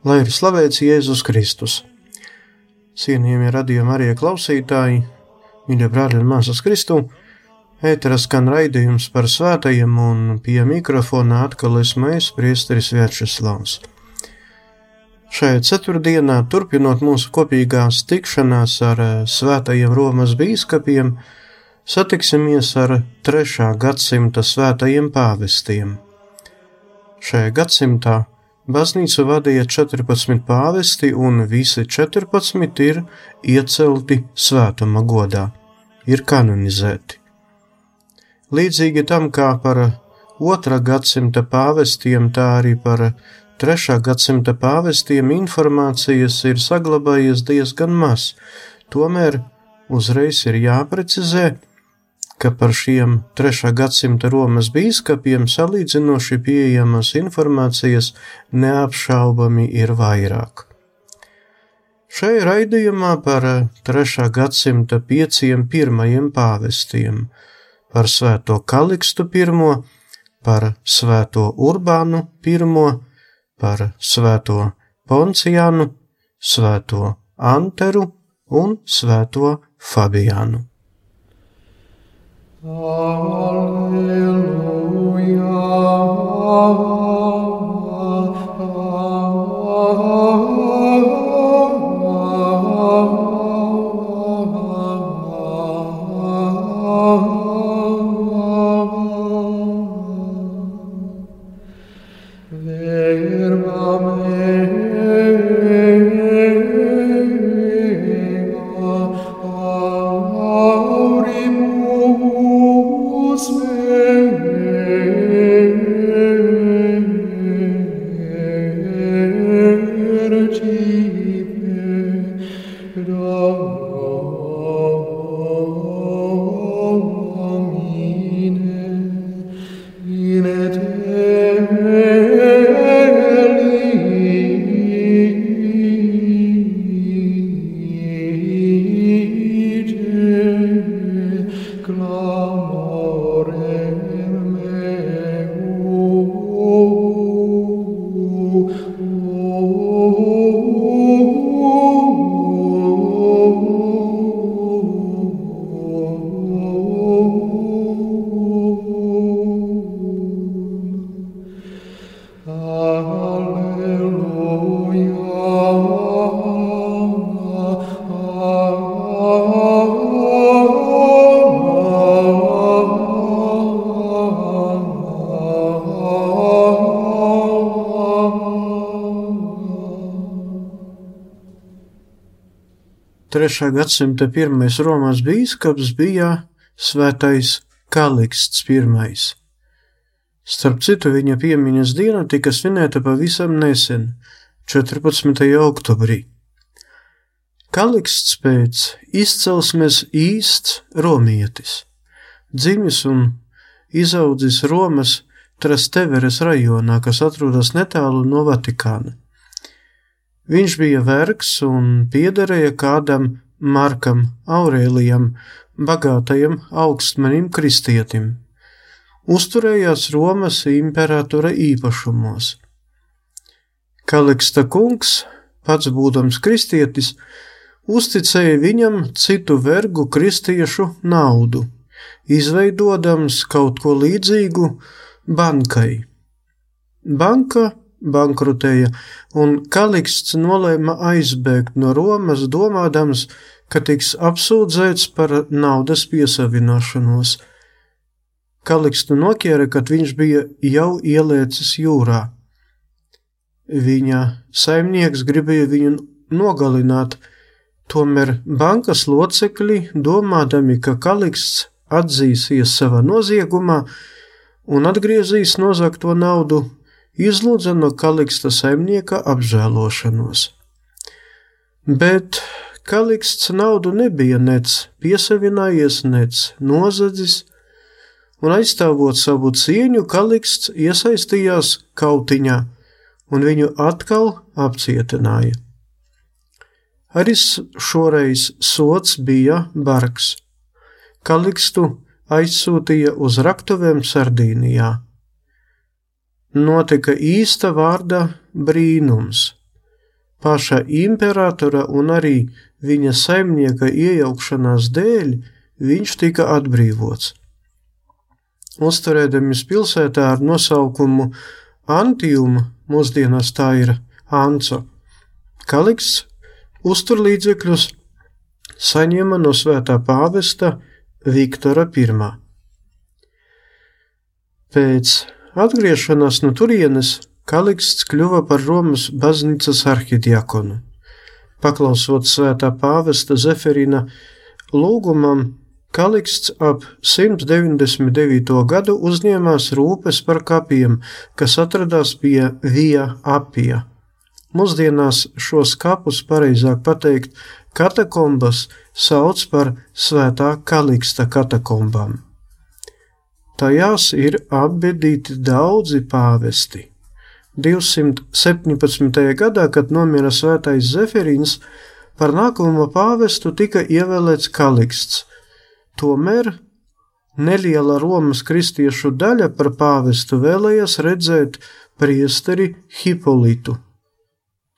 Lai ir slavēts Jēzus Kristus! Cienījamie radījumi arī klausītāji, mīļie brāļi un māsas Kristu! Ēterā skan raidījums par svētajiem, un pie mikrofona atkal esmu es, Priesteris Vērčeslavs. Šajā ceturtdienā, turpinot mūsu kopīgās tikšanās ar eh, svētajiem Romas bīskapiem, satiksimies ar 3. gadsimta svētajiem pāvestiem. Šajā gadsimtā baznīcu vadīja 14 pāvesti, un visi 14 ir iecelti svētuma godā, ir kanonizēti. Līdzīgi tam kā par otrā gadsimta pāvestiem, tā arī par trešā gadsimta pāvestiem informācijas ir saglabājies diezgan maz. Tomēr uzreiz ir jāprecizē, ka par šiem trešā gadsimta Romas bīskapiem salīdzinoši pieejamas informācijas neapšaubami ir vairāk. Šai raidījumā par trešā gadsimta pieciem pirmajiem pāvestiem par svēto Kalikstu I, par svēto Urbānu I, par svēto Poncijānu, svēto Anteru un svēto Fabiānu. Alleluia, Alleluia. 3. gadsimta pirmais Romas bīskaps bija svētais Kaliksts I. Starp citu, viņa piemiņas diena tika svinēta pavisam nesen, 14. oktobrī. Kaliksts pēc izcelsmes īsts romietis, dzimis un izaudzis Romas Trasteveres rajonā, kas atrodas netālu no Vatikāna. Viņš bija vergs un piederēja kādam Markam Aurēlijam, bagātajam augstmanim kristietim. Uzturējās Romas imperatora īpašumos. Kaliksta kungs, pats būdams kristietis, uzticēja viņam citu vergu kristiešu naudu, izveidodams kaut ko līdzīgu bankai. Banka bankrotēja, un Kaliksts nolēma aizbēgt no Romas, domādams, ka tiks apsūdzēts par naudas piesavināšanos. Kalikstu noķēra, kad viņš bija jau ielēcis jūrā. Viņa saimnieks gribēja viņu nogalināt, tomēr bankas locekļi, domādami, ka Kaliksts atzīsies savā noziegumā un atgriezīs nozagto naudu, izlūdza no Kaliksta saimnieka apžēlošanos. Bet Kaliksts naudu nebija nec piesavinājies, nec nozadzis, un aizstāvot savu cieņu, Kaliksts iesaistījās kautiņā un viņu atkal apcietināja. Arī šoreiz sots bija bargs. Kalikstu aizsūtīja uz raktuvēm Sardīnijā notika īsta vārda brīnums. Paša imperatora un arī viņa saimnieka iejaukšanās dēļ viņš tika atbrīvots. Uzturēdamies pilsētā ar nosaukumu Antiuma, mūsdienās tā ir Anco, Kaliksts uzturlīdzekļus saņēma no svētā pāvesta Viktora I. Pēc Atgriešanās no turienes Kaliksts kļuva par Romas baznīcas arhidiakonu. Paklausot svētā pāvesta Zeferina lūgumam, Kaliksts ap 199. gadu uzņēmās rūpes par kapiem, kas atradās pie Vija Apija. Mūsdienās šos kapus, pareizāk pateikt, katakombas sauc par Svētā Kaliksta katakombām. Tajās ir apbedīti daudzi pāvesti. 217. gadā, kad nomira svētais Zeferīns, par nākamo pāvestu tika ievēlēts Kaliksts. Tomēr neliela Romas kristiešu daļa par pāvestu vēlējās redzēt priesteri Hipolitu.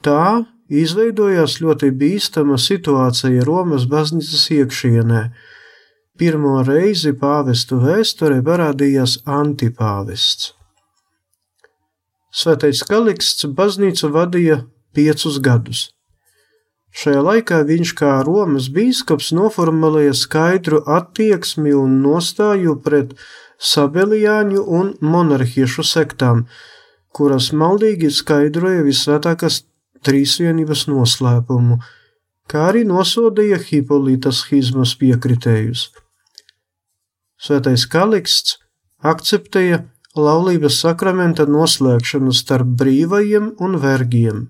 Tā izveidojās ļoti bīstama situācija Romas baznīcas iekšienē pirmo reizi pāvestu vēsturē parādījās antipāvests. Svētais Kaliksts baznīcu vadīja piecus gadus. Šajā laikā viņš kā Romas bīskaps noformulēja skaidru attieksmi un nostāju pret sabelijāņu un monarhiešu sektām, kuras maldīgi skaidroja visvētākās trīsvienības noslēpumu, kā arī nosodīja Hipolītas schizmas piekritējus. Svētais Kaliksts akceptēja laulības sakramenta noslēgšanu starp brīvajiem un vergiem.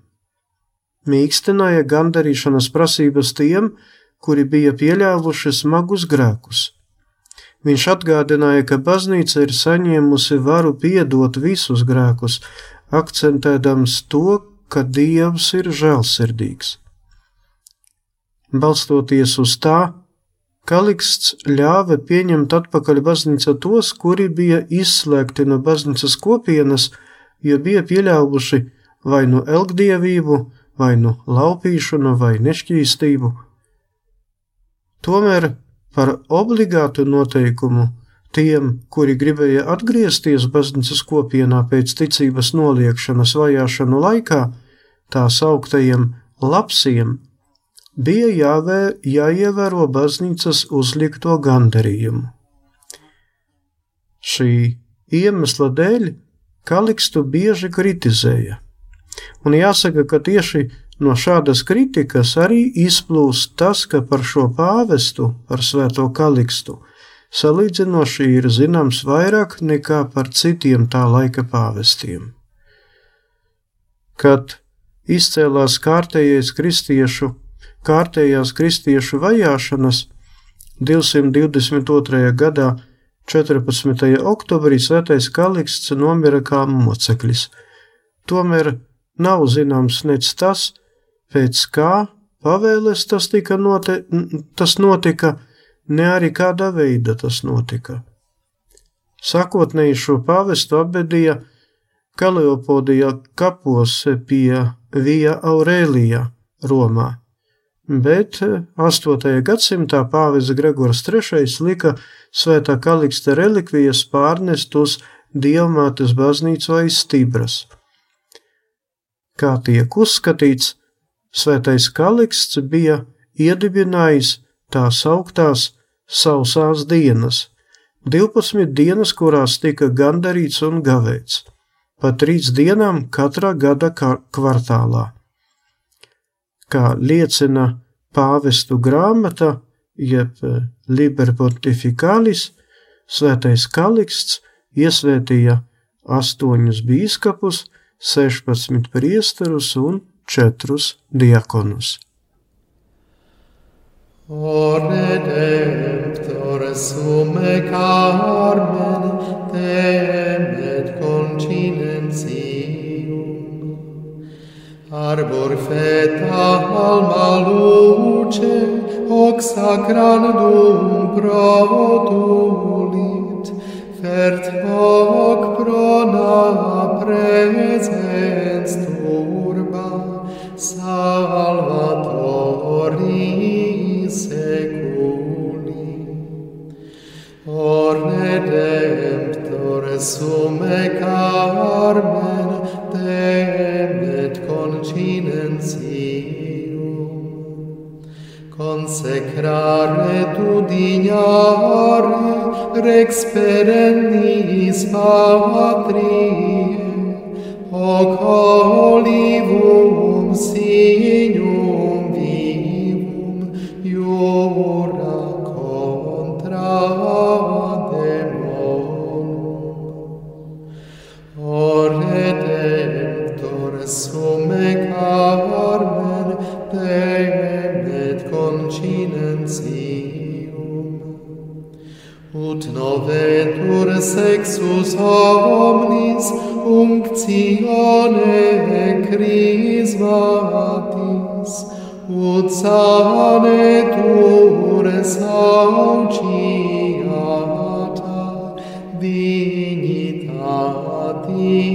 Mīkstināja gandarīšanas prasības tiem, kuri bija pieļāvuši smagus grēkus. Viņš atgādināja, ka baznīca ir saņēmusi varu piedot visus grēkus, akcentēdams to, ka Dievs ir žēlsirdīgs. Balstoties uz tā, Kaliksts ļāva pieņemt atpakaļ baznīca tos, kuri bija izslēgti no baznīcas kopienas, jo bija pieļāvuši vai nu elgdievību, vai nu laupīšanu, vai nešķīstību. Tomēr par obligātu noteikumu tiem, kuri gribēja atgriezties baznīcas kopienā pēc ticības noliekšanas vajāšanu laikā, tā sauktajiem lapsiem, bija jāvē, jāievēro baznīcas uzlikto gandarījumu. Šī iemesla dēļ Kalikstu bieži kritizēja, un jāsaka, ka tieši no šādas kritikas arī izplūst tas, ka par šo pāvestu, par svēto Kalikstu, salīdzinoši ir zināms vairāk nekā par citiem tā laika pāvestiem. Kad izcēlās kārtējais kristiešu kārtējās kristiešu vajāšanas 222. gadā 14. oktobrī svētais Kaliksts nomira kā moceklis. Tomēr nav zināms nec tas, pēc kā pavēles tas, note, tas notika, ne arī kādā veidā tas notika. Sākotnēji šo pāvestu apbedīja Kaleopodijā kapos pie Vija Aurēlijā, Romā bet 8. Eh, gadsimtā pāvis Gregors III lika svētā kaliksta relikvijas pārnest uz Dievmātes baznīcu aiz Stibras. kā tiek uzskatīts, Svētais Kaliksts bija iedibinājis tā sauktās sausās dienas, 12 dienas, kurās tika gandarīts un gavēts, pa trīs dienām katrā gada kvartālā. Kā liecina pāvestu grāmata, jeb Liber Pontificalis, Svētais Kaliksts iesvētīja astoņus bīskapus, 16 priesterus un 4 diakonus. O Redemptor summe carmen temet Arbor feta alma luce, hoc sacrandum protulit, fert hoc prona presens turba, salvatori seculi. Or redemptor sume carmen, temen, Circumcinenzium, consecrare tu dignare, rex perennis patrie, hoc coli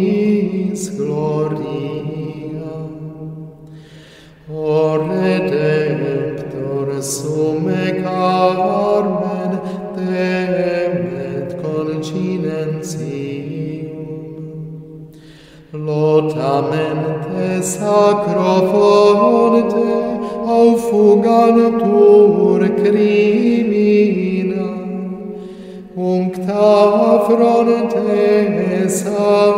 Dominis gloria. O Redemptor sum ec armen temet continentium. Lotamente sacro fonte au fugantur crimina, uncta fronte sa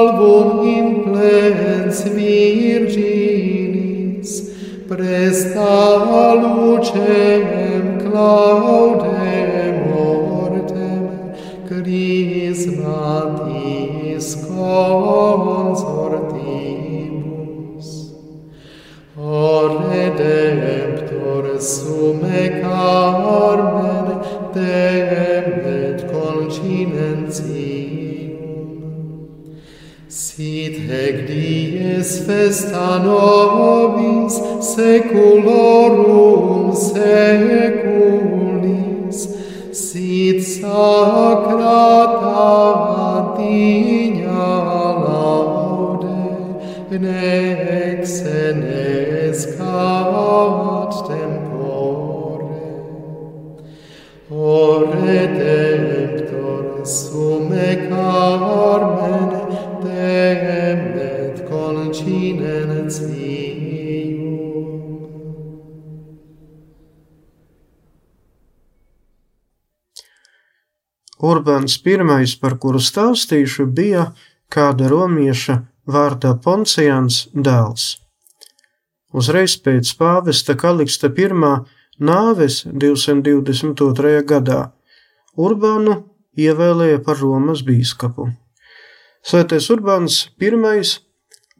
salvum in plens virginis, presta lucem claudem, testa nobis seculorum seculis sit sacrata digna laude nec senescat tempore. O redemptor sum Urbāns I, par kuru stāstīšu, bija kāda romieša vārdā Poncijans dēls. Uzreiz pēc pāvesta Kaliksta I nāves 222. gadā Urbānu ievēlēja par Romas bīskapu. Svētais Urbāns I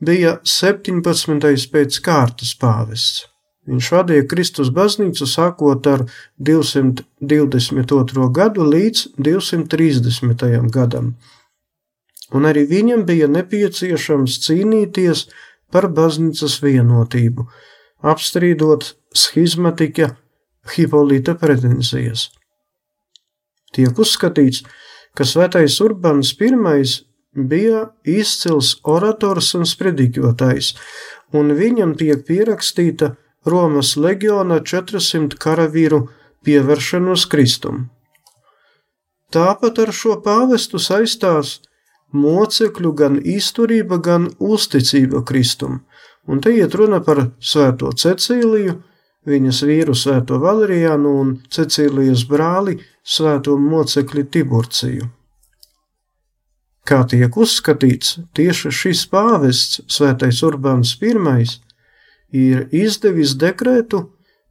bija 17. pēc kārtas pāvests. Viņš vadīja Kristus baznīcu sākot ar 222. gadu līdz 230. gadam, un arī viņam bija nepieciešams cīnīties par baznīcas vienotību, apstrīdot schizmatika Hipolita pretenzijas. Tiek uzskatīts, ka svētais Urbāns I bija izcils orators un sprediķotājs, un viņam tiek pierakstīta Romas leģiona 400 karavīru pievēršanos Kristum. Tāpat ar šo pāvestu saistās mocekļu gan izturība, gan uzticība Kristum, un te iet runa par svēto Cecīliju, viņas vīru svēto Valerijānu un Cecīlijas brāli svēto mocekli Tiburciju. Kā tiek uzskatīts, tieši šis pāvests, Svētais Urbāns I, ir izdevis dekrētu,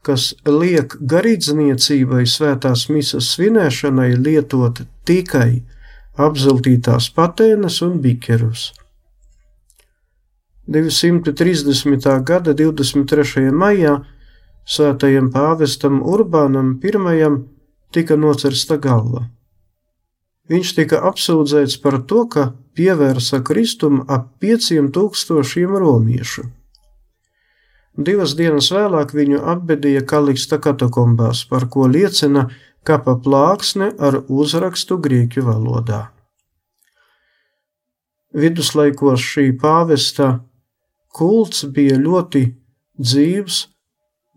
kas liek garīdzniecībai svētās misas svinēšanai lietot tikai apzeltītās patēnas un bikerus. 230. gada 23. maijā svētajam pāvestam Urbānam I tika nocersta galva. Viņš tika apsūdzēts par to, ka pievērsa Kristum ap pieciem tūkstošiem romiešu. Divas dienas vēlāk viņu apbedīja Kaliksta katakombās, par ko liecina kapa plāksne ar uzrakstu grieķu valodā. Viduslaikos šī pāvesta kults bija ļoti dzīves,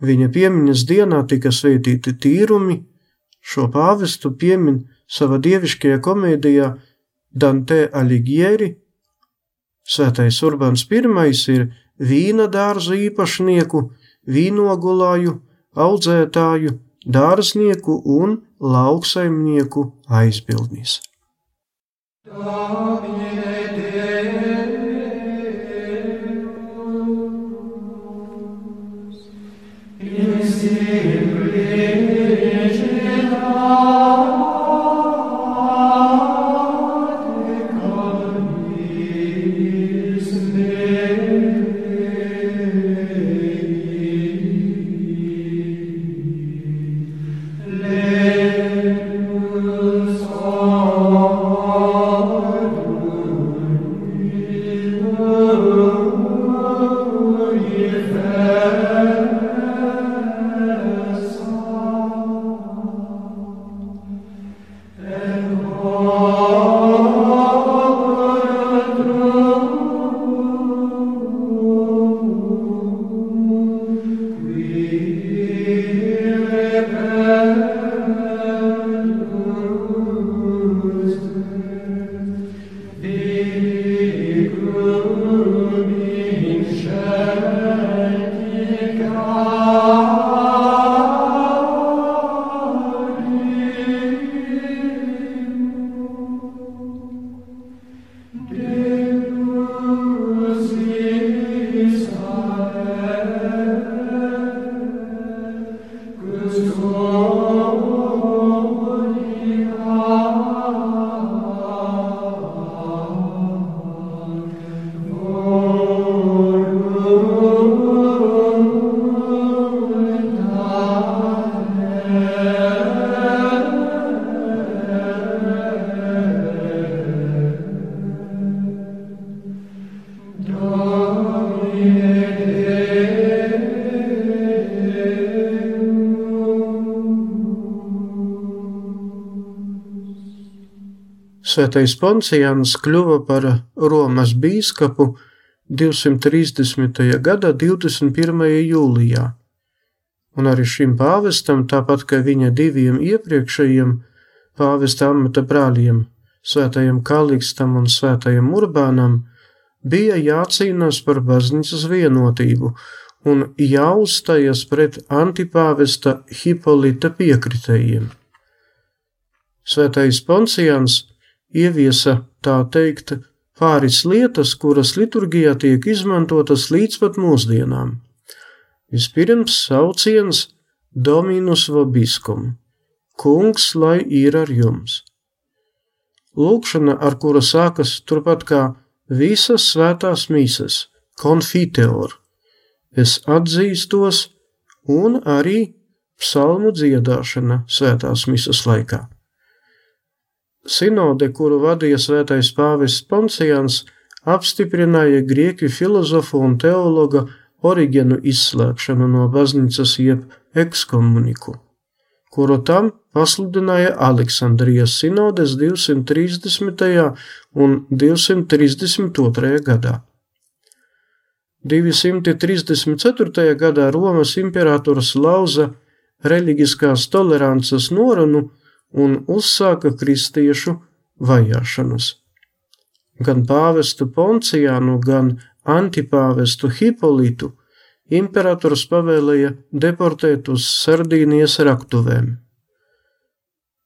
viņa piemiņas dienā tika sveitīti tīrumi, šo pāvestu piemin savā dievišķajā komēdijā Dante Alighieri. Svētais Urbāns I ir vīna dārza īpašnieku, vīnogulāju, audzētāju, dārznieku un lauksaimnieku aizbildnis. Svētais Poncijāns kļuva par Romas bīskapu 230. gada 21. jūlijā, un arī šim pāvestam, tāpat kā viņa diviem iepriekšējiem pāvesta amata brāļiem, Svētajam Kalikstam un Svētajam Urbānam, bija jācīnās par baznīcas vienotību un jāuzstājas pret antipāvesta Hipolita piekritējiem. Svētais Poncijāns ieviesa tā teikt pāris lietas, kuras liturgijā tiek izmantotas līdz pat mūsdienām. Vispirms sauciens Dominus vobiskum - Kungs, lai ir ar jums. Lūkšana, ar kura sākas turpat kā visas svētās mīsas, konfiteor, es atzīstos, un arī psalmu dziedāšana svētās misas laikā. Sinode, kuru vadīja svētais pāvests Poncijans, apstiprināja grieķu filozofu un teologa Origenu izslēgšanu no baznīcas jeb ekskomuniku, kuru tam pasludināja Aleksandrijas sinodes 230. un 232. gadā. 234. gadā Romas imperators lauza reliģiskās tolerances norunu un uzsāka kristiešu vajāšanas. Gan pāvestu Poncijānu, gan antipāvestu Hipolitu imperators pavēlēja deportēt uz Sardīnijas raktuvēm.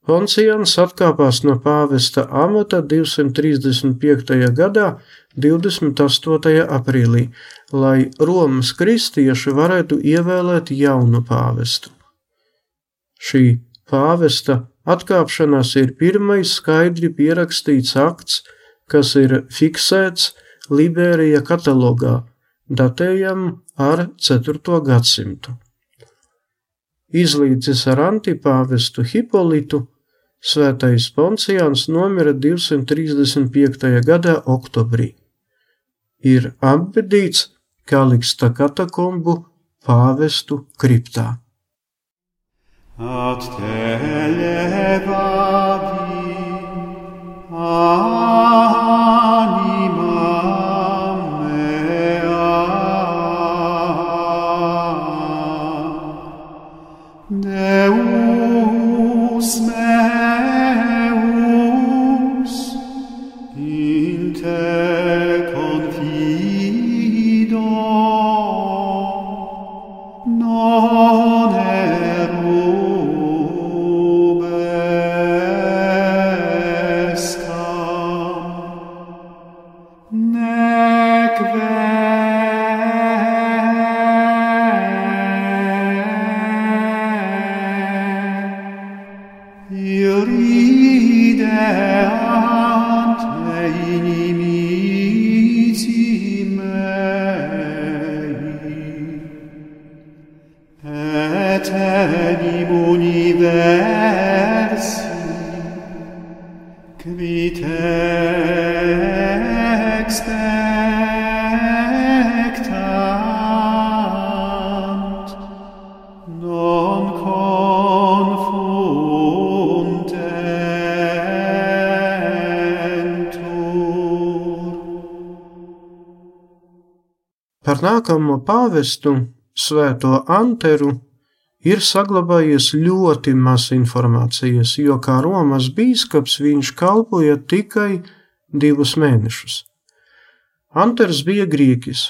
Poncijans atkāpās no pāvesta amata 235. gadā 28. aprīlī, lai Romas kristieši varētu ievēlēt jaunu pāvestu. Šī pāvesta atkāpšanās ir pirmais skaidri pierakstīts akts, kas ir fiksēts Liberija katalogā, datējam ar 4. gadsimtu. Izlīdzis ar antipāvestu Hipolitu, svētais Poncijāns nomira 235. gadā oktobrī ir apbedīts Kaliksta katakombu pāvestu kriptā. ad te levavi ad Par nākamo pāvestu, Svēto Anteru, ir saglabājies ļoti maz informācijas, jo kā Romas bīskaps viņš kalpoja tikai divus mēnešus. Anters bija grieķis.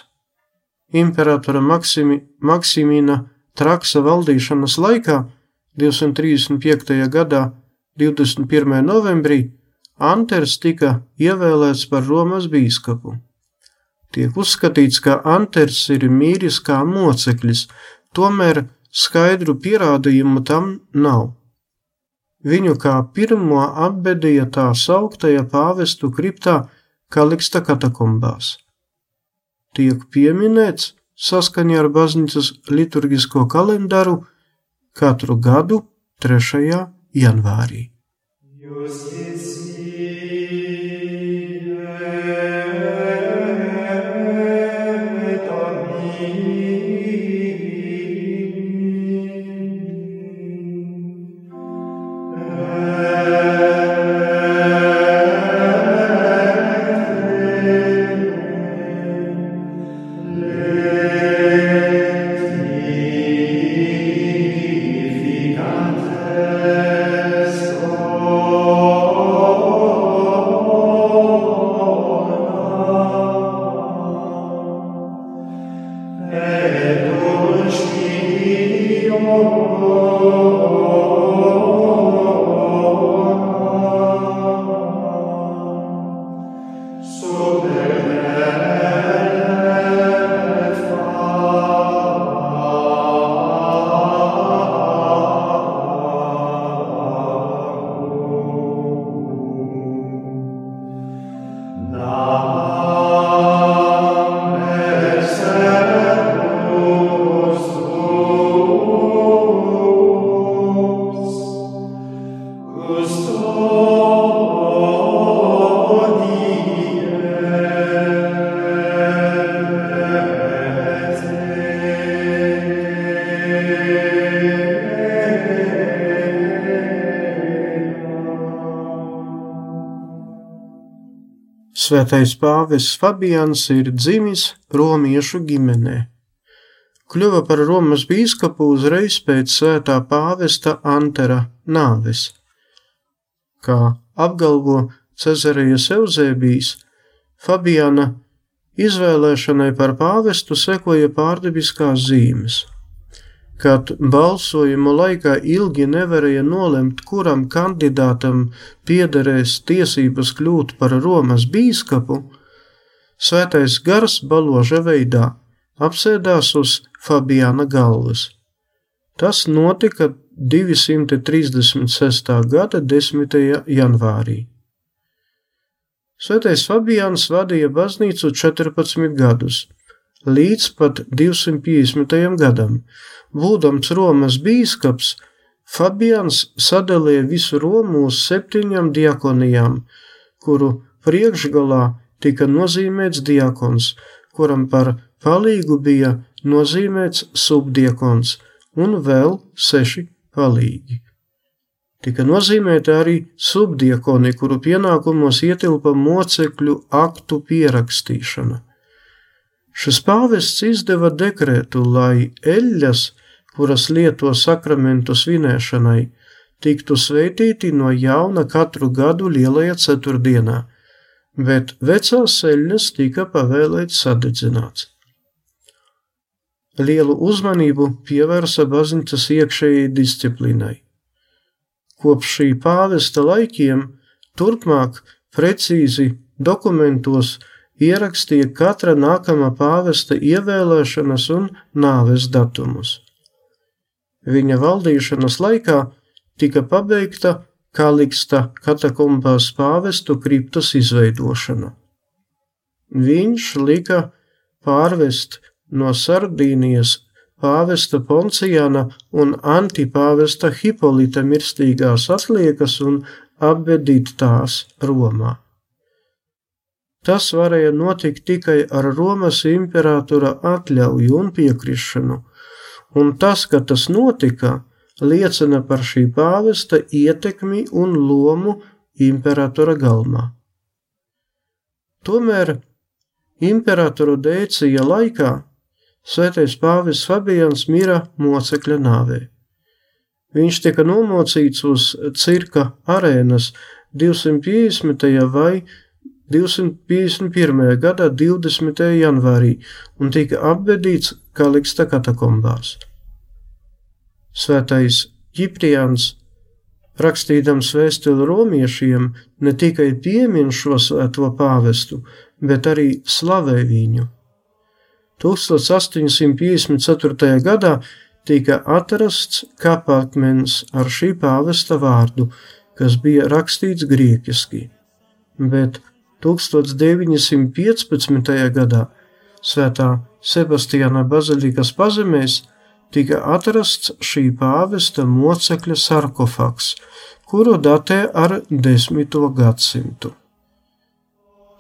Imperatora Maksimi, Maksimina Traksa valdīšanas laikā 235. gadā 21. novembrī Anters tika ievēlēts par Romas bīskapu. Tiek uzskatīts, ka Anters ir mīris kā moceklis, tomēr skaidru pierādījumu tam nav. Viņu kā pirmo apbedīja tā sauktajā pāvestu kriptā Kaliksta katakombās. Tiek pieminēts saskaņā ar baznīcas liturgisko kalendāru katru gadu 3. janvārī. Amen. Svētais pāvests Fabians ir dzimis romiešu ģimenē. Kļuva par Romas bīskapu uzreiz pēc svētā pāvesta Antera nāves. Kā apgalvo Cezarijas Eusēbijs, Fabiana izvēlēšanai par pāvestu sekoja pārdabiskās zīmes kad balsojumu laikā ilgi nevarēja nolemt, kuram kandidātam piederēs tiesības kļūt par Romas bīskapu, svētais gars baloža veidā apsēdās uz Fabiana galvas. Tas notika 236. gada 10. janvārī. Svētais Fabians vadīja baznīcu 14 gadus, līdz pat 250. gadam, būdams Romas bīskaps, Fabians sadalīja visu Romu uz septiņām diakonijām, kuru priekšgalā tika nozīmēts diakons, kuram par palīgu bija nozīmēts subdiakons un vēl seši palīgi. Tika nozīmēti arī subdiakoni, kuru pienākumos ietilpa mocekļu aktu pierakstīšana. Šis pāvests izdeva dekrētu, lai eļļas, kuras lieto sakramentu svinēšanai, tiktu svētīti no jauna katru gadu lielajā ceturtdienā, bet vecās eļļas tika pavēlēts sadedzināts. Lielu uzmanību pievērsa baznīcas iekšējai disciplīnai. Kopš šī pāvesta laikiem turpmāk precīzi dokumentos ierakstīja katra nākamā pāvesta ievēlēšanas un nāves datumus. Viņa valdīšanas laikā tika pabeigta Kaliksta katakombās pāvestu kriptas izveidošana. Viņš lika pārvest no Sardīnijas pāvesta Poncijana un antipāvesta Hipolita mirstīgās atliekas un apbedīt tās Romā. Tas varēja notikt tikai ar Romas imperatora atļauju un piekrišanu, un tas, ka tas notika, liecina par šī pāvesta ietekmi un lomu imperatora galmā. Tomēr imperatora dēcija laikā svētais pāvis Fabians mira mocekļa nāvē. Viņš tika nomocīts uz cirka arēnas 250. vai 251. gada 20. janvārī un tika apbedīts Kaliksta katakombās. Svētais Ģipriāns, rakstījams vēstuli romiešiem, ne tikai piemin šo svēto pāvestu, bet arī slavē viņu. 1854. gadā tika atrasts kapakmens ar šī pāvesta vārdu, kas bija rakstīts grieķiski, bet 1915. gadā Svētā Sebastiāna bazilikas pazemēs tika atrasts šī pāvesta mocekļa sarkofaks, kuru datē ar 10. gadsimtu.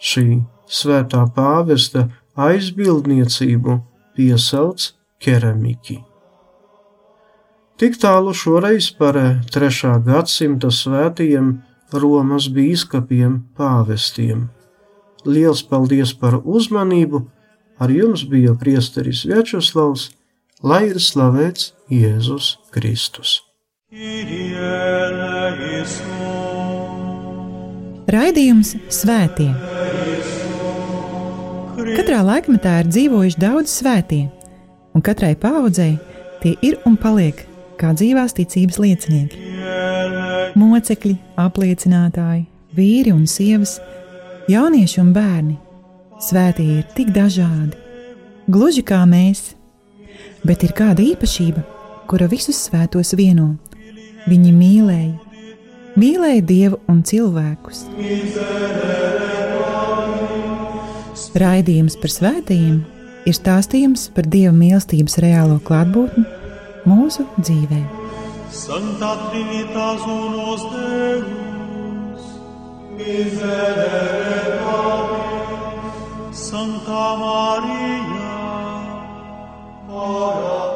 Šī svētā pāvesta aizbildniecību piesauc keramiki. Tik tālu šoreiz par 3. gadsimta svētajiem Romas bīskapiem pāvestiem. Liels paldies par uzmanību! Ar jums bija priesteris Vjačeslavs, lai ir slavēts Jēzus Kristus. Raidījums Svētie. Katrā laikmetā ir dzīvojuši daudz svētie, un katrai paudzei tie ir un paliek kā dzīvās ticības liecinieki mocekļi, apliecinātāji, vīri un sievas, jaunieši un bērni. Svētie ir tik dažādi, gluži kā mēs, bet ir kāda īpašība, kura visus svētos vieno. Viņi mīlēja, mīlēja Dievu un cilvēkus. Raidījums par svētījumiem ir stāstījums par Dieva mīlestības reālo klātbūtni mūsu dzīvēm. Santa Trinitas unus Deus, Miserere Domini, Santa Maria, ora